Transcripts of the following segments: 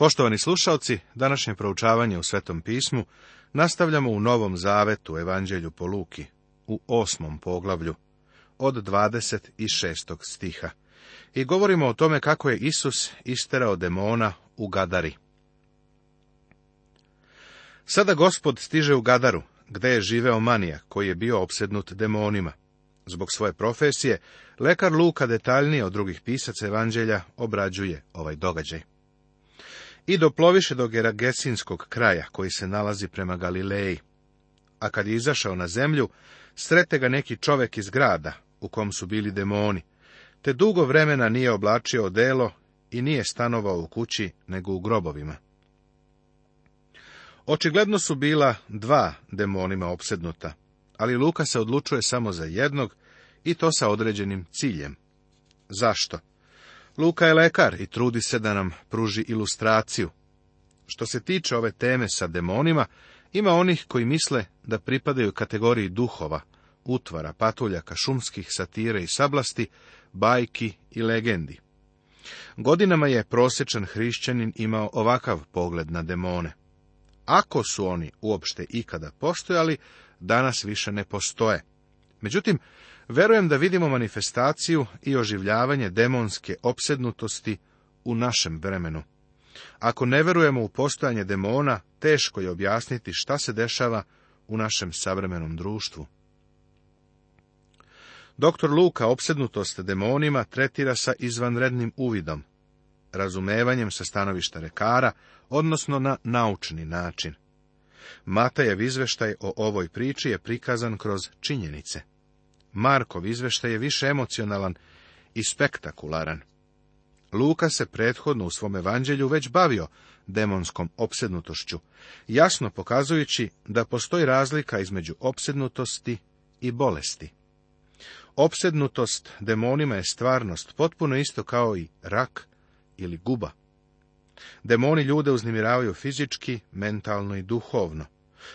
Poštovani slušalci, današnje proučavanje u Svetom pismu nastavljamo u Novom Zavetu Evanđelju po Luki, u osmom poglavlju, od 26. stiha. I govorimo o tome kako je Isus isterao demona u Gadari. Sada gospod stiže u Gadaru, gde je živeo manija, koji je bio opsjednut demonima. Zbog svoje profesije, lekar Luka detaljnije od drugih pisaca evanđelja obrađuje ovaj događaj i doploviše do Geragesinskog kraja, koji se nalazi prema Galileji. A kad je izašao na zemlju, srete ga neki čovek iz grada, u kom su bili demoni, te dugo vremena nije oblačio odelo i nije stanovao u kući, nego u grobovima. Očigledno su bila dva demonima opsednuta, ali Luka se odlučuje samo za jednog i to sa određenim ciljem. Zašto? Luka je lekar i trudi se da nam pruži ilustraciju. Što se tiče ove teme sa demonima, ima onih koji misle da pripadaju kategoriji duhova, utvara, patuljaka, šumskih satire i sablasti, bajki i legendi. Godinama je prosječan hrišćanin imao ovakav pogled na demone. Ako su oni uopšte ikada postojali, danas više ne postoje. Međutim, verujem da vidimo manifestaciju i oživljavanje demonske opsednutosti u našem vremenu. Ako ne verujemo u postojanje demona, teško je objasniti šta se dešava u našem savremenom društvu. Doktor Luka opsednutost demonima tretira sa izvanrednim uvidom, razumevanjem sa stanovišta rekara, odnosno na naučni način. Matajev izveštaj o ovoj priči je prikazan kroz činjenice. Markov izveštaj je više emocionalan i spektakularan. Luka se prethodno u svom evanđelju već bavio demonskom opsednutošću, jasno pokazujući da postoji razlika između opsednutosti i bolesti. Opsednutost demonima je stvarnost potpuno isto kao i rak ili guba. Demoni ljude uznimiravaju fizički, mentalno i duhovno.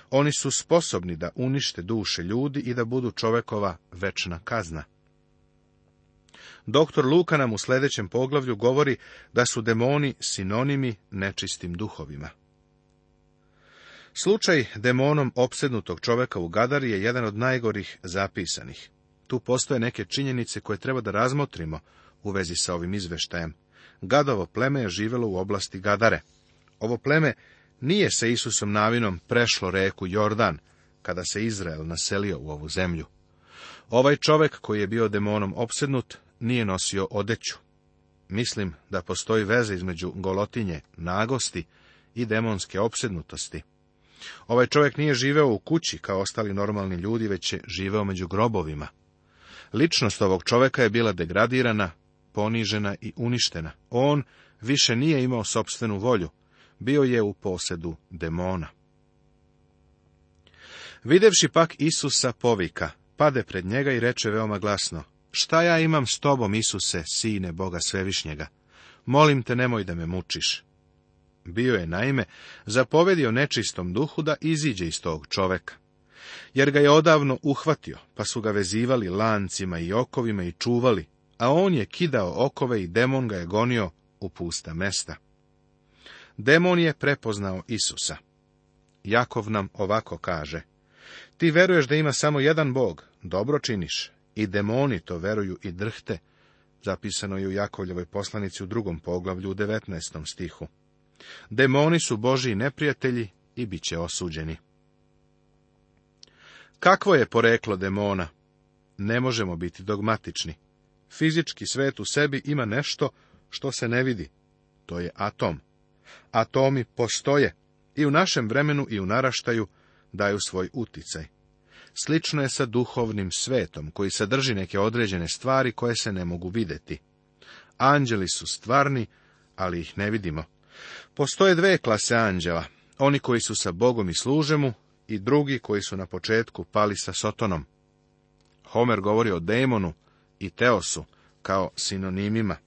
Oni su sposobni da unište duše ljudi i da budu čovekova večna kazna. Doktor Luka nam u sljedećem poglavlju govori da su demoni sinonimi nečistim duhovima. Slučaj demonom opsednutog čoveka u Gadari je jedan od najgorih zapisanih. Tu postoje neke činjenice koje treba da razmotrimo u vezi sa ovim izveštajem. Gadovo pleme je živelo u oblasti Gadare. Ovo pleme nije se Isusom navinom prešlo reku Jordan, kada se Izrael naselio u ovu zemlju. Ovaj čovek koji je bio demonom opsednut, nije nosio odeću. Mislim da postoji veze između golotinje, nagosti i demonske opsednutosti. Ovaj čovjek nije živeo u kući kao ostali normalni ljudi, već je živeo među grobovima. Ličnost ovog čovjeka je bila degradirana, ponižena i uništena. On više nije imao sopstvenu volju bio je u posedu demona. Videvši pak Isusa povika, pade pred njega i reče veoma glasno, šta ja imam s tobom, Isuse, sine Boga svevišnjega? Molim te, nemoj da me mučiš. Bio je naime zapovedio nečistom duhu da iziđe iz tog čoveka. Jer ga je odavno uhvatio, pa su ga vezivali lancima i okovima i čuvali, a on je kidao okove i demon ga je gonio u pusta mesta. Demon je prepoznao Isusa. Jakov nam ovako kaže. Ti veruješ da ima samo jedan Bog, dobro činiš. I demoni to veruju i drhte, zapisano je u Jakovljevoj poslanici u drugom poglavlju u 19. stihu. Demoni su Božiji neprijatelji i bit će osuđeni. Kakvo je poreklo demona? Ne možemo biti dogmatični. Fizički svet u sebi ima nešto što se ne vidi. To je atom. Atomi postoje i u našem vremenu i u naraštaju daju svoj uticaj. Slično je sa duhovnim svetom, koji sadrži neke određene stvari koje se ne mogu vidjeti. Anđeli su stvarni, ali ih ne vidimo. Postoje dve klase anđela, oni koji su sa Bogom i služemu i drugi koji su na početku pali sa Sotonom. Homer govori o demonu i Teosu kao sinonimima.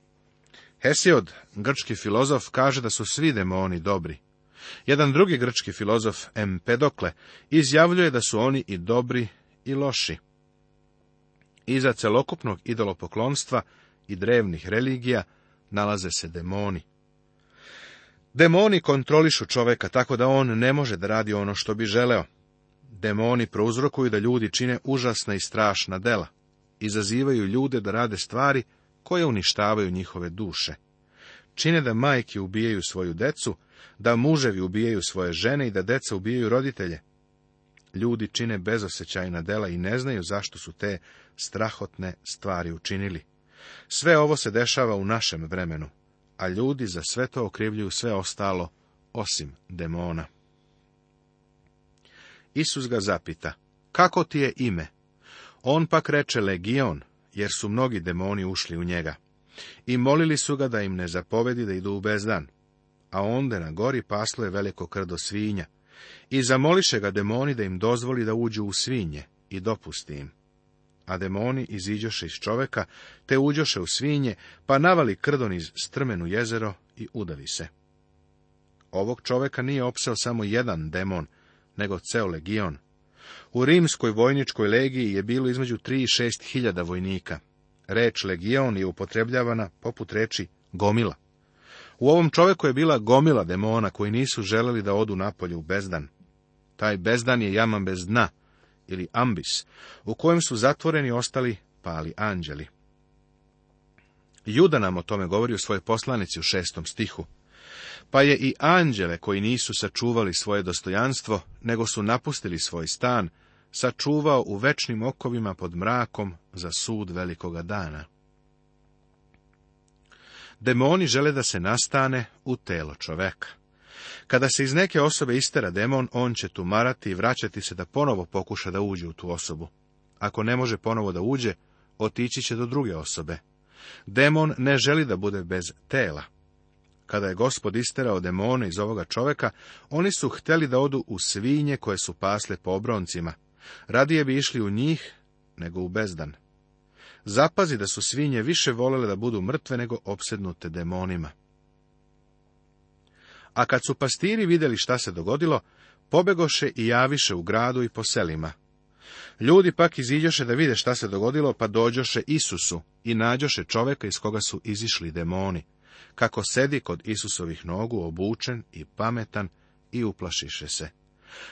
Hesiod, grčki filozof, kaže da su svi demoni dobri. Jedan drugi grčki filozof, Empedokle, izjavljuje da su oni i dobri i loši. Iza celokupnog idolopoklonstva i drevnih religija nalaze se demoni. Demoni kontrolišu čoveka tako da on ne može da radi ono što bi želeo. Demoni prouzrokuju da ljudi čine užasna i strašna dela. Izazivaju ljude da rade stvari koje uništavaju njihove duše. Čine da majke ubijaju svoju decu, da muževi ubijaju svoje žene i da deca ubijaju roditelje. Ljudi čine bezosećajna dela i ne znaju zašto su te strahotne stvari učinili. Sve ovo se dešava u našem vremenu, a ljudi za sve to okrivljuju sve ostalo, osim demona. Isus ga zapita, kako ti je ime? On pak reče legion, jer su mnogi demoni ušli u njega. I molili su ga da im ne zapovedi da idu u bezdan. A onda na gori paslo je veliko krdo svinja. I zamoliše ga demoni da im dozvoli da uđu u svinje i dopusti im. A demoni iziđoše iz čoveka, te uđoše u svinje, pa navali krdo niz strmenu jezero i udavi se. Ovog čoveka nije opsao samo jedan demon, nego ceo legion, u rimskoj vojničkoj legiji je bilo između tri i šest hiljada vojnika. Reč legion je upotrebljavana poput reči gomila. U ovom čovjeku je bila gomila demona koji nisu želeli da odu napolje u bezdan. Taj bezdan je jaman bez dna, ili ambis, u kojem su zatvoreni ostali pali anđeli. Juda nam o tome govori u svojoj poslanici u šestom stihu pa je i anđele koji nisu sačuvali svoje dostojanstvo, nego su napustili svoj stan, sačuvao u večnim okovima pod mrakom za sud velikoga dana. Demoni žele da se nastane u telo čoveka. Kada se iz neke osobe istera demon, on će tumarati i vraćati se da ponovo pokuša da uđe u tu osobu. Ako ne može ponovo da uđe, otići će do druge osobe. Demon ne želi da bude bez tela. Kada je gospod isterao demone iz ovoga čoveka, oni su htjeli da odu u svinje koje su pasle po obroncima. Radije bi išli u njih nego u bezdan. Zapazi da su svinje više volele da budu mrtve nego opsednute demonima. A kad su pastiri vidjeli šta se dogodilo, pobegoše i javiše u gradu i po selima. Ljudi pak iziđoše da vide šta se dogodilo, pa dođoše Isusu i nađoše čoveka iz koga su izišli demoni kako sedi kod Isusovih nogu obučen i pametan i uplašiše se.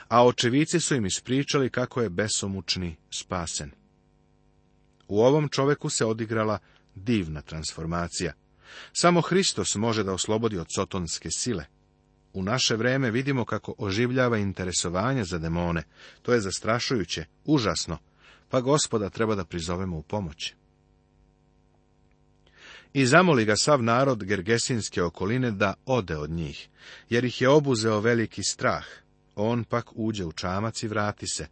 A očevici su im ispričali kako je besomučni spasen. U ovom čoveku se odigrala divna transformacija. Samo Hristos može da oslobodi od sotonske sile. U naše vreme vidimo kako oživljava interesovanje za demone. To je zastrašujuće, užasno, pa gospoda treba da prizovemo u pomoći. I zamoli ga sav narod gergesinske okoline da ode od njih, jer ih je obuzeo veliki strah. On pak uđe u čamac i vrati se,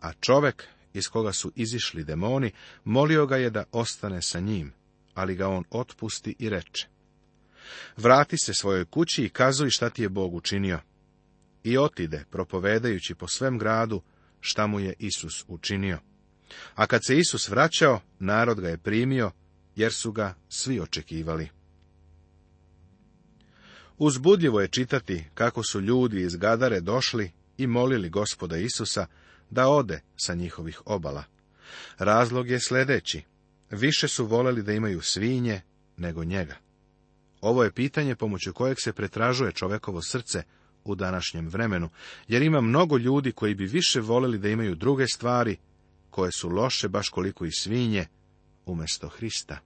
a čovek iz koga su izišli demoni, molio ga je da ostane sa njim, ali ga on otpusti i reče. Vrati se svojoj kući i kazuj šta ti je Bog učinio. I otide, propovedajući po svem gradu šta mu je Isus učinio. A kad se Isus vraćao, narod ga je primio jer su ga svi očekivali. Uzbudljivo je čitati kako su ljudi iz Gadare došli i molili gospoda Isusa da ode sa njihovih obala. Razlog je sljedeći. Više su voleli da imaju svinje nego njega. Ovo je pitanje pomoću kojeg se pretražuje čovekovo srce u današnjem vremenu, jer ima mnogo ljudi koji bi više volili da imaju druge stvari, koje su loše baš koliko i svinje, umjesto Hrista.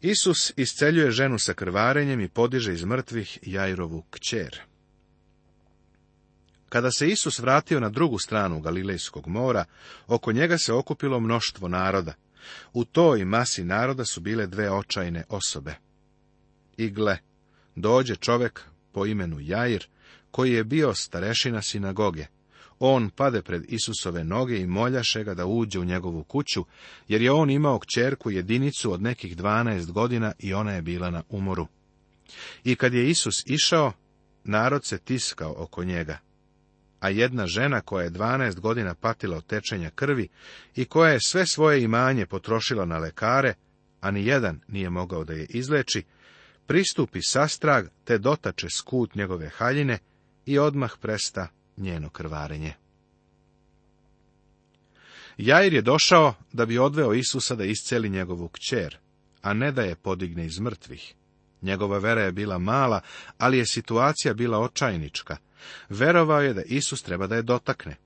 Isus isceljuje ženu sa krvarenjem i podiže iz mrtvih Jajrovu kćer. Kada se Isus vratio na drugu stranu Galilejskog mora, oko njega se okupilo mnoštvo naroda. U toj masi naroda su bile dve očajne osobe. I gle, dođe čovek po imenu Jair, koji je bio starešina sinagoge, on pade pred Isusove noge i moljaše ga da uđe u njegovu kuću, jer je on imao kćerku jedinicu od nekih dvanaest godina i ona je bila na umoru. I kad je Isus išao, narod se tiskao oko njega. A jedna žena koja je dvanaest godina patila od tečenja krvi i koja je sve svoje imanje potrošila na lekare, a ni jedan nije mogao da je izleči, pristupi sastrag te dotače skut njegove haljine i odmah presta njeno krvarenje. Jair je došao da bi odveo Isusa da isceli njegovu kćer, a ne da je podigne iz mrtvih. Njegova vera je bila mala, ali je situacija bila očajnička. Verovao je da Isus treba da je dotakne.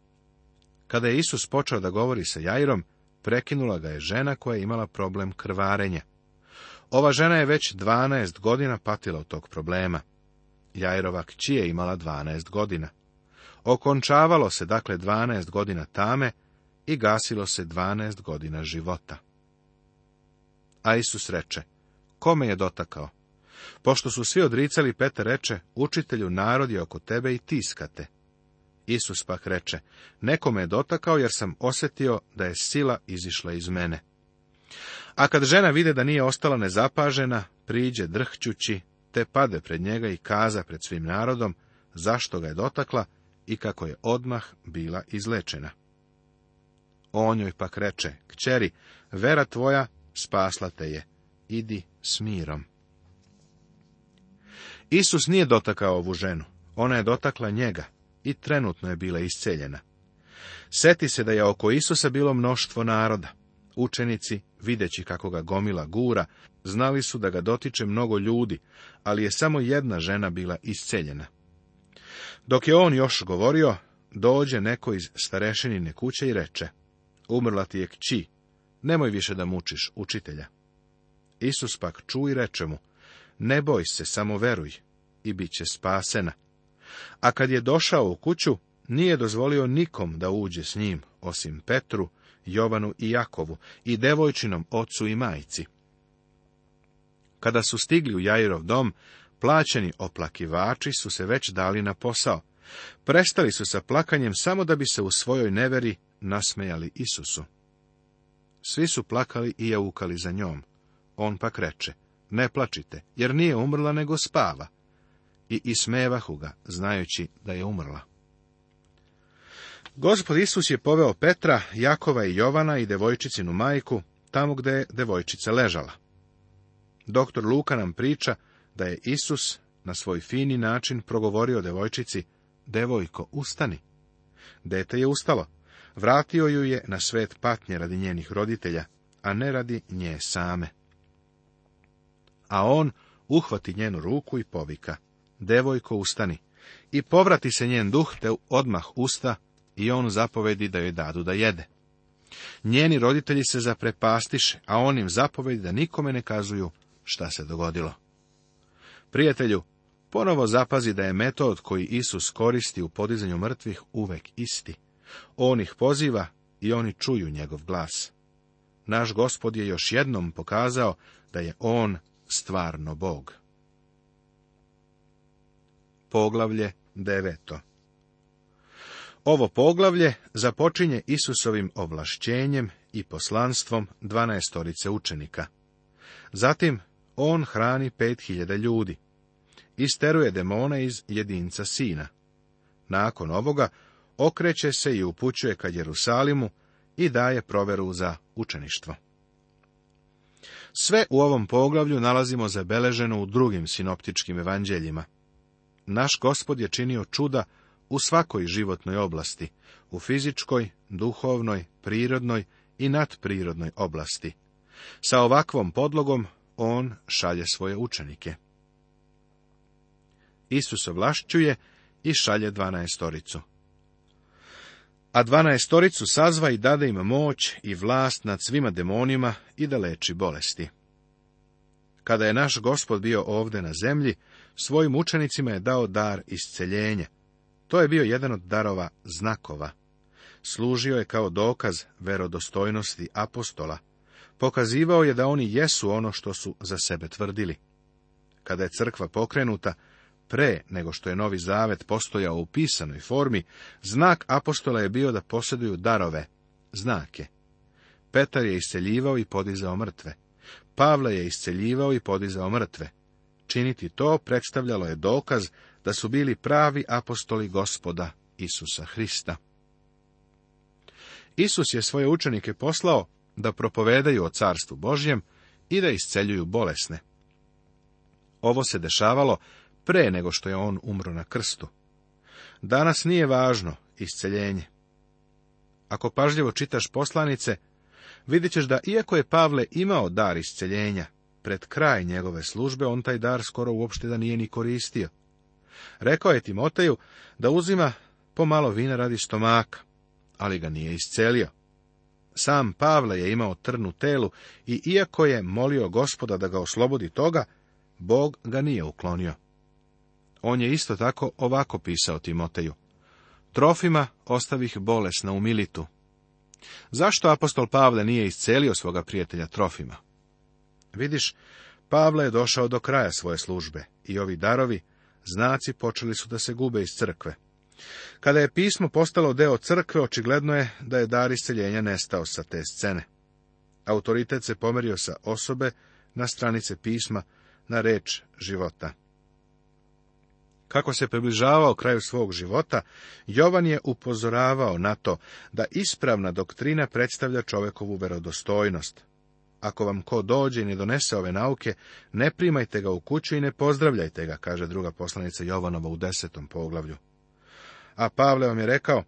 Kada je Isus počeo da govori sa Jairom, prekinula ga je žena koja je imala problem krvarenja. Ova žena je već 12 godina patila od tog problema. Jairova kći je imala 12 godina. Okončavalo se dakle 12 godina tame i gasilo se 12 godina života. A Isus reče, kome je dotakao? Pošto su svi odricali, Petar reče, učitelju narod je oko tebe i tiskate. Isus pak reče, nekome je dotakao jer sam osjetio da je sila izišla iz mene. A kad žena vide da nije ostala nezapažena, priđe drhćući, te pade pred njega i kaza pred svim narodom, zašto ga je dotakla, i kako je odmah bila izlečena. On joj pak reče, kćeri, vera tvoja spasla te je, idi s mirom. Isus nije dotakao ovu ženu, ona je dotakla njega i trenutno je bila isceljena. Seti se da je oko Isusa bilo mnoštvo naroda. Učenici, videći kako ga gomila gura, znali su da ga dotiče mnogo ljudi, ali je samo jedna žena bila isceljena. Dok je on još govorio, dođe neko iz starešenine kuće i reče, umrla ti je kći, nemoj više da mučiš učitelja. Isus pak ču i reče mu, ne boj se, samo veruj i bit će spasena. A kad je došao u kuću, nije dozvolio nikom da uđe s njim, osim Petru, Jovanu i Jakovu i devojčinom ocu i majci. Kada su stigli u Jairov dom, plaćeni oplakivači su se već dali na posao. Prestali su sa plakanjem samo da bi se u svojoj neveri nasmejali Isusu. Svi su plakali i jaukali za njom. On pak reče, ne plačite, jer nije umrla, nego spava. I ismevahu ga, znajući da je umrla. Gospod Isus je poveo Petra, Jakova i Jovana i devojčicinu majku, tamo gde je devojčica ležala. Doktor Luka nam priča da je Isus na svoj fini način progovorio devojčici, devojko, ustani. Dete je ustalo. Vratio ju je na svet patnje radi njenih roditelja, a ne radi nje same. A on uhvati njenu ruku i povika, devojko, ustani. I povrati se njen duh, te odmah usta, i on zapovedi da joj dadu da jede. Njeni roditelji se zaprepastiš, a on im zapovedi da nikome ne kazuju šta se dogodilo. Prijatelju, ponovo zapazi da je metod koji Isus koristi u podizanju mrtvih uvek isti. On ih poziva i oni čuju njegov glas. Naš gospod je još jednom pokazao da je on stvarno Bog. Poglavlje deveto Ovo poglavlje započinje Isusovim ovlašćenjem i poslanstvom dvanaestorice učenika. Zatim on hrani pet hiljada ljudi isteruje demone iz jedinca sina. Nakon ovoga okreće se i upućuje ka Jerusalimu i daje proveru za učeništvo. Sve u ovom poglavlju nalazimo zabeleženo u drugim sinoptičkim evanđeljima. Naš gospod je činio čuda u svakoj životnoj oblasti, u fizičkoj, duhovnoj, prirodnoj i nadprirodnoj oblasti. Sa ovakvom podlogom on šalje svoje učenike. Isus ovlašćuje i šalje dvanaestoricu. A dvanaestoricu sazva i dade im moć i vlast nad svima demonima i da leči bolesti. Kada je naš gospod bio ovde na zemlji, svojim učenicima je dao dar isceljenje. To je bio jedan od darova znakova. Služio je kao dokaz verodostojnosti apostola. Pokazivao je da oni jesu ono što su za sebe tvrdili. Kada je crkva pokrenuta, pre nego što je Novi Zavet postojao u pisanoj formi, znak apostola je bio da posjeduju darove, znake. Petar je isceljivao i podizao mrtve. Pavle je isceljivao i podizao mrtve. Činiti to predstavljalo je dokaz da su bili pravi apostoli gospoda Isusa Hrista. Isus je svoje učenike poslao da propovedaju o carstvu Božjem i da isceljuju bolesne. Ovo se dešavalo pre nego što je on umro na krstu. Danas nije važno isceljenje. Ako pažljivo čitaš poslanice, vidjet ćeš da iako je Pavle imao dar isceljenja, pred kraj njegove službe on taj dar skoro uopšte da nije ni koristio. Rekao je Timoteju da uzima pomalo vina radi stomaka, ali ga nije iscelio. Sam Pavle je imao trnu telu i iako je molio gospoda da ga oslobodi toga, Bog ga nije uklonio on je isto tako ovako pisao Timoteju. Trofima ostavih bolesna u Militu. Zašto apostol Pavle nije iscelio svoga prijatelja Trofima? Vidiš, Pavle je došao do kraja svoje službe i ovi darovi, znaci počeli su da se gube iz crkve. Kada je pismo postalo deo crkve, očigledno je da je dar isceljenja nestao sa te scene. Autoritet se pomerio sa osobe na stranice pisma na reč života. Kako se približavao kraju svog života, Jovan je upozoravao na to da ispravna doktrina predstavlja čovekovu verodostojnost. Ako vam ko dođe i ne donese ove nauke, ne primajte ga u kuću i ne pozdravljajte ga, kaže druga poslanica Jovanova u desetom poglavlju. A Pavle vam je rekao,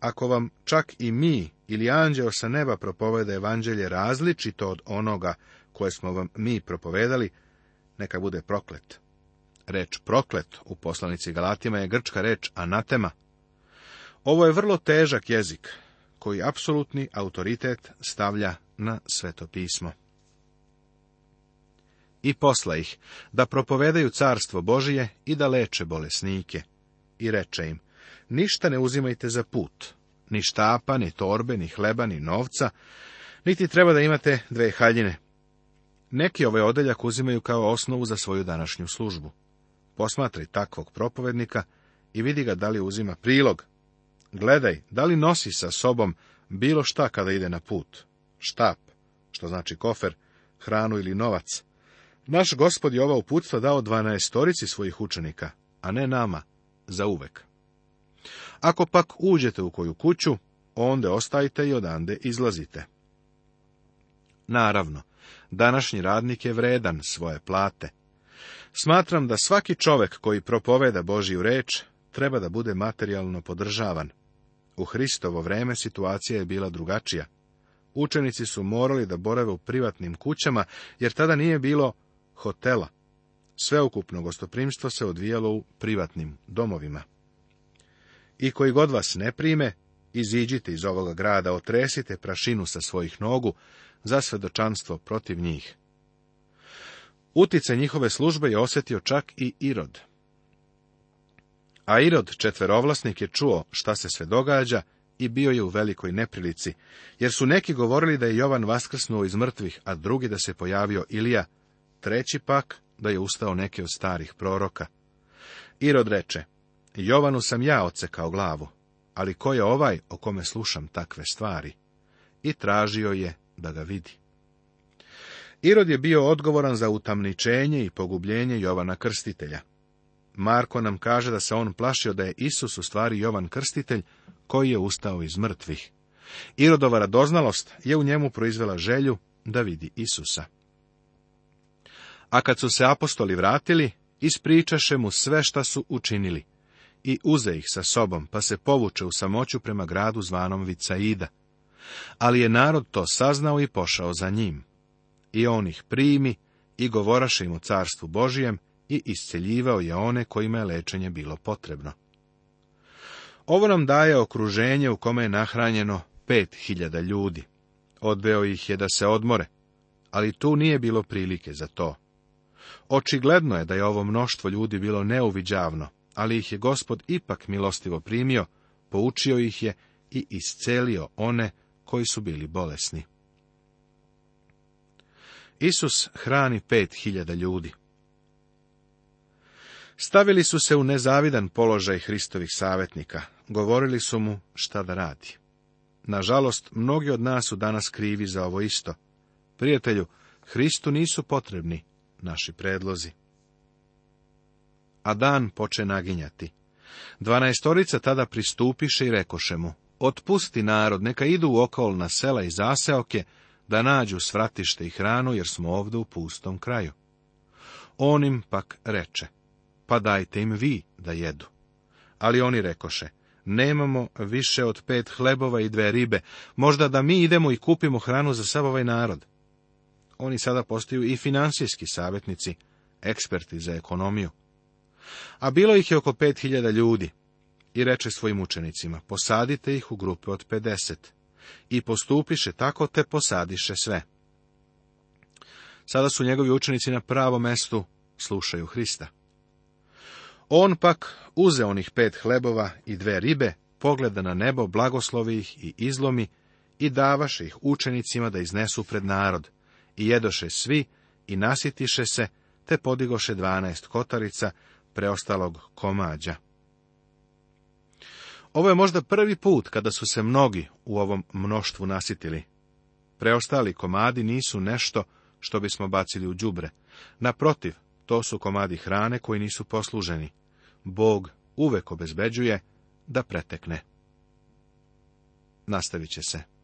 ako vam čak i mi ili anđeo sa neba propoveda evanđelje različito od onoga koje smo vam mi propovedali, neka bude proklet reč proklet u poslanici Galatima je grčka reč anatema. Ovo je vrlo težak jezik koji apsolutni autoritet stavlja na sveto pismo. I posla ih da propovedaju carstvo Božije i da leče bolesnike. I reče im, ništa ne uzimajte za put, ni štapa, ni torbe, ni hleba, ni novca, niti treba da imate dve haljine. Neki ovaj odeljak uzimaju kao osnovu za svoju današnju službu. Posmatri takvog propovednika i vidi ga da li uzima prilog. Gledaj, da li nosi sa sobom bilo šta kada ide na put. Štap, što znači kofer, hranu ili novac. Naš gospod je ova uputstva dao dvanaestorici svojih učenika, a ne nama, za uvek. Ako pak uđete u koju kuću, onda ostajte i odande izlazite. Naravno, današnji radnik je vredan svoje plate, Smatram da svaki čovek koji propoveda Božiju reč treba da bude materijalno podržavan. U Hristovo vreme situacija je bila drugačija. Učenici su morali da borave u privatnim kućama, jer tada nije bilo hotela. Sveukupno gostoprimstvo se odvijalo u privatnim domovima. I koji god vas ne prime, iziđite iz ovoga grada, otresite prašinu sa svojih nogu za svedočanstvo protiv njih. Utice njihove službe je osjetio čak i Irod. A Irod, četverovlasnik, je čuo šta se sve događa i bio je u velikoj neprilici, jer su neki govorili da je Jovan vaskrsnuo iz mrtvih, a drugi da se pojavio Ilija, treći pak da je ustao neki od starih proroka. Irod reče, Jovanu sam ja ocekao glavu, ali ko je ovaj o kome slušam takve stvari? I tražio je da ga vidi. Irod je bio odgovoran za utamničenje i pogubljenje Jovana Krstitelja. Marko nam kaže da se on plašio da je Isus u stvari Jovan Krstitelj, koji je ustao iz mrtvih. Irodova radoznalost je u njemu proizvela želju da vidi Isusa. A kad su se apostoli vratili, ispričaše mu sve šta su učinili i uze ih sa sobom, pa se povuče u samoću prema gradu zvanom Vicaida. Ali je narod to saznao i pošao za njim. I on ih primi i govoraše im o carstvu Božijem i isceljivao je one kojima je lečenje bilo potrebno. Ovo nam daje okruženje u kome je nahranjeno pet hiljada ljudi. Odveo ih je da se odmore, ali tu nije bilo prilike za to. Očigledno je da je ovo mnoštvo ljudi bilo neuviđavno, ali ih je gospod ipak milostivo primio, poučio ih je i iscelio one koji su bili bolesni. Isus hrani pet hiljada ljudi. Stavili su se u nezavidan položaj Hristovih savjetnika, govorili su mu šta da radi. Nažalost, mnogi od nas su danas krivi za ovo isto. Prijatelju, Hristu nisu potrebni naši predlozi. A dan poče naginjati. Dvanaestorica tada pristupiše i rekoše mu, otpusti narod, neka idu u okolna sela i zaseoke, da nađu svratište i hranu, jer smo ovdje u pustom kraju. On im pak reče, pa dajte im vi da jedu. Ali oni rekoše, nemamo više od pet hlebova i dve ribe, možda da mi idemo i kupimo hranu za sav ovaj narod. Oni sada postaju i financijski savjetnici, eksperti za ekonomiju. A bilo ih je oko pet hiljada ljudi i reče svojim učenicima, posadite ih u grupe od pedeset i postupiše tako te posadiše sve. Sada su njegovi učenici na pravo mestu, slušaju Hrista. On pak uze onih pet hlebova i dve ribe, pogleda na nebo, blagoslovi ih i izlomi, i davaše ih učenicima da iznesu pred narod, i jedoše svi, i nasitiše se, te podigoše dvanaest kotarica preostalog komađa. Ovo je možda prvi put kada su se mnogi u ovom mnoštvu nasitili. Preostali komadi nisu nešto što bismo bacili u đubre. Naprotiv, to su komadi hrane koji nisu posluženi. Bog uvek obezbeđuje da pretekne. Nastavit će se.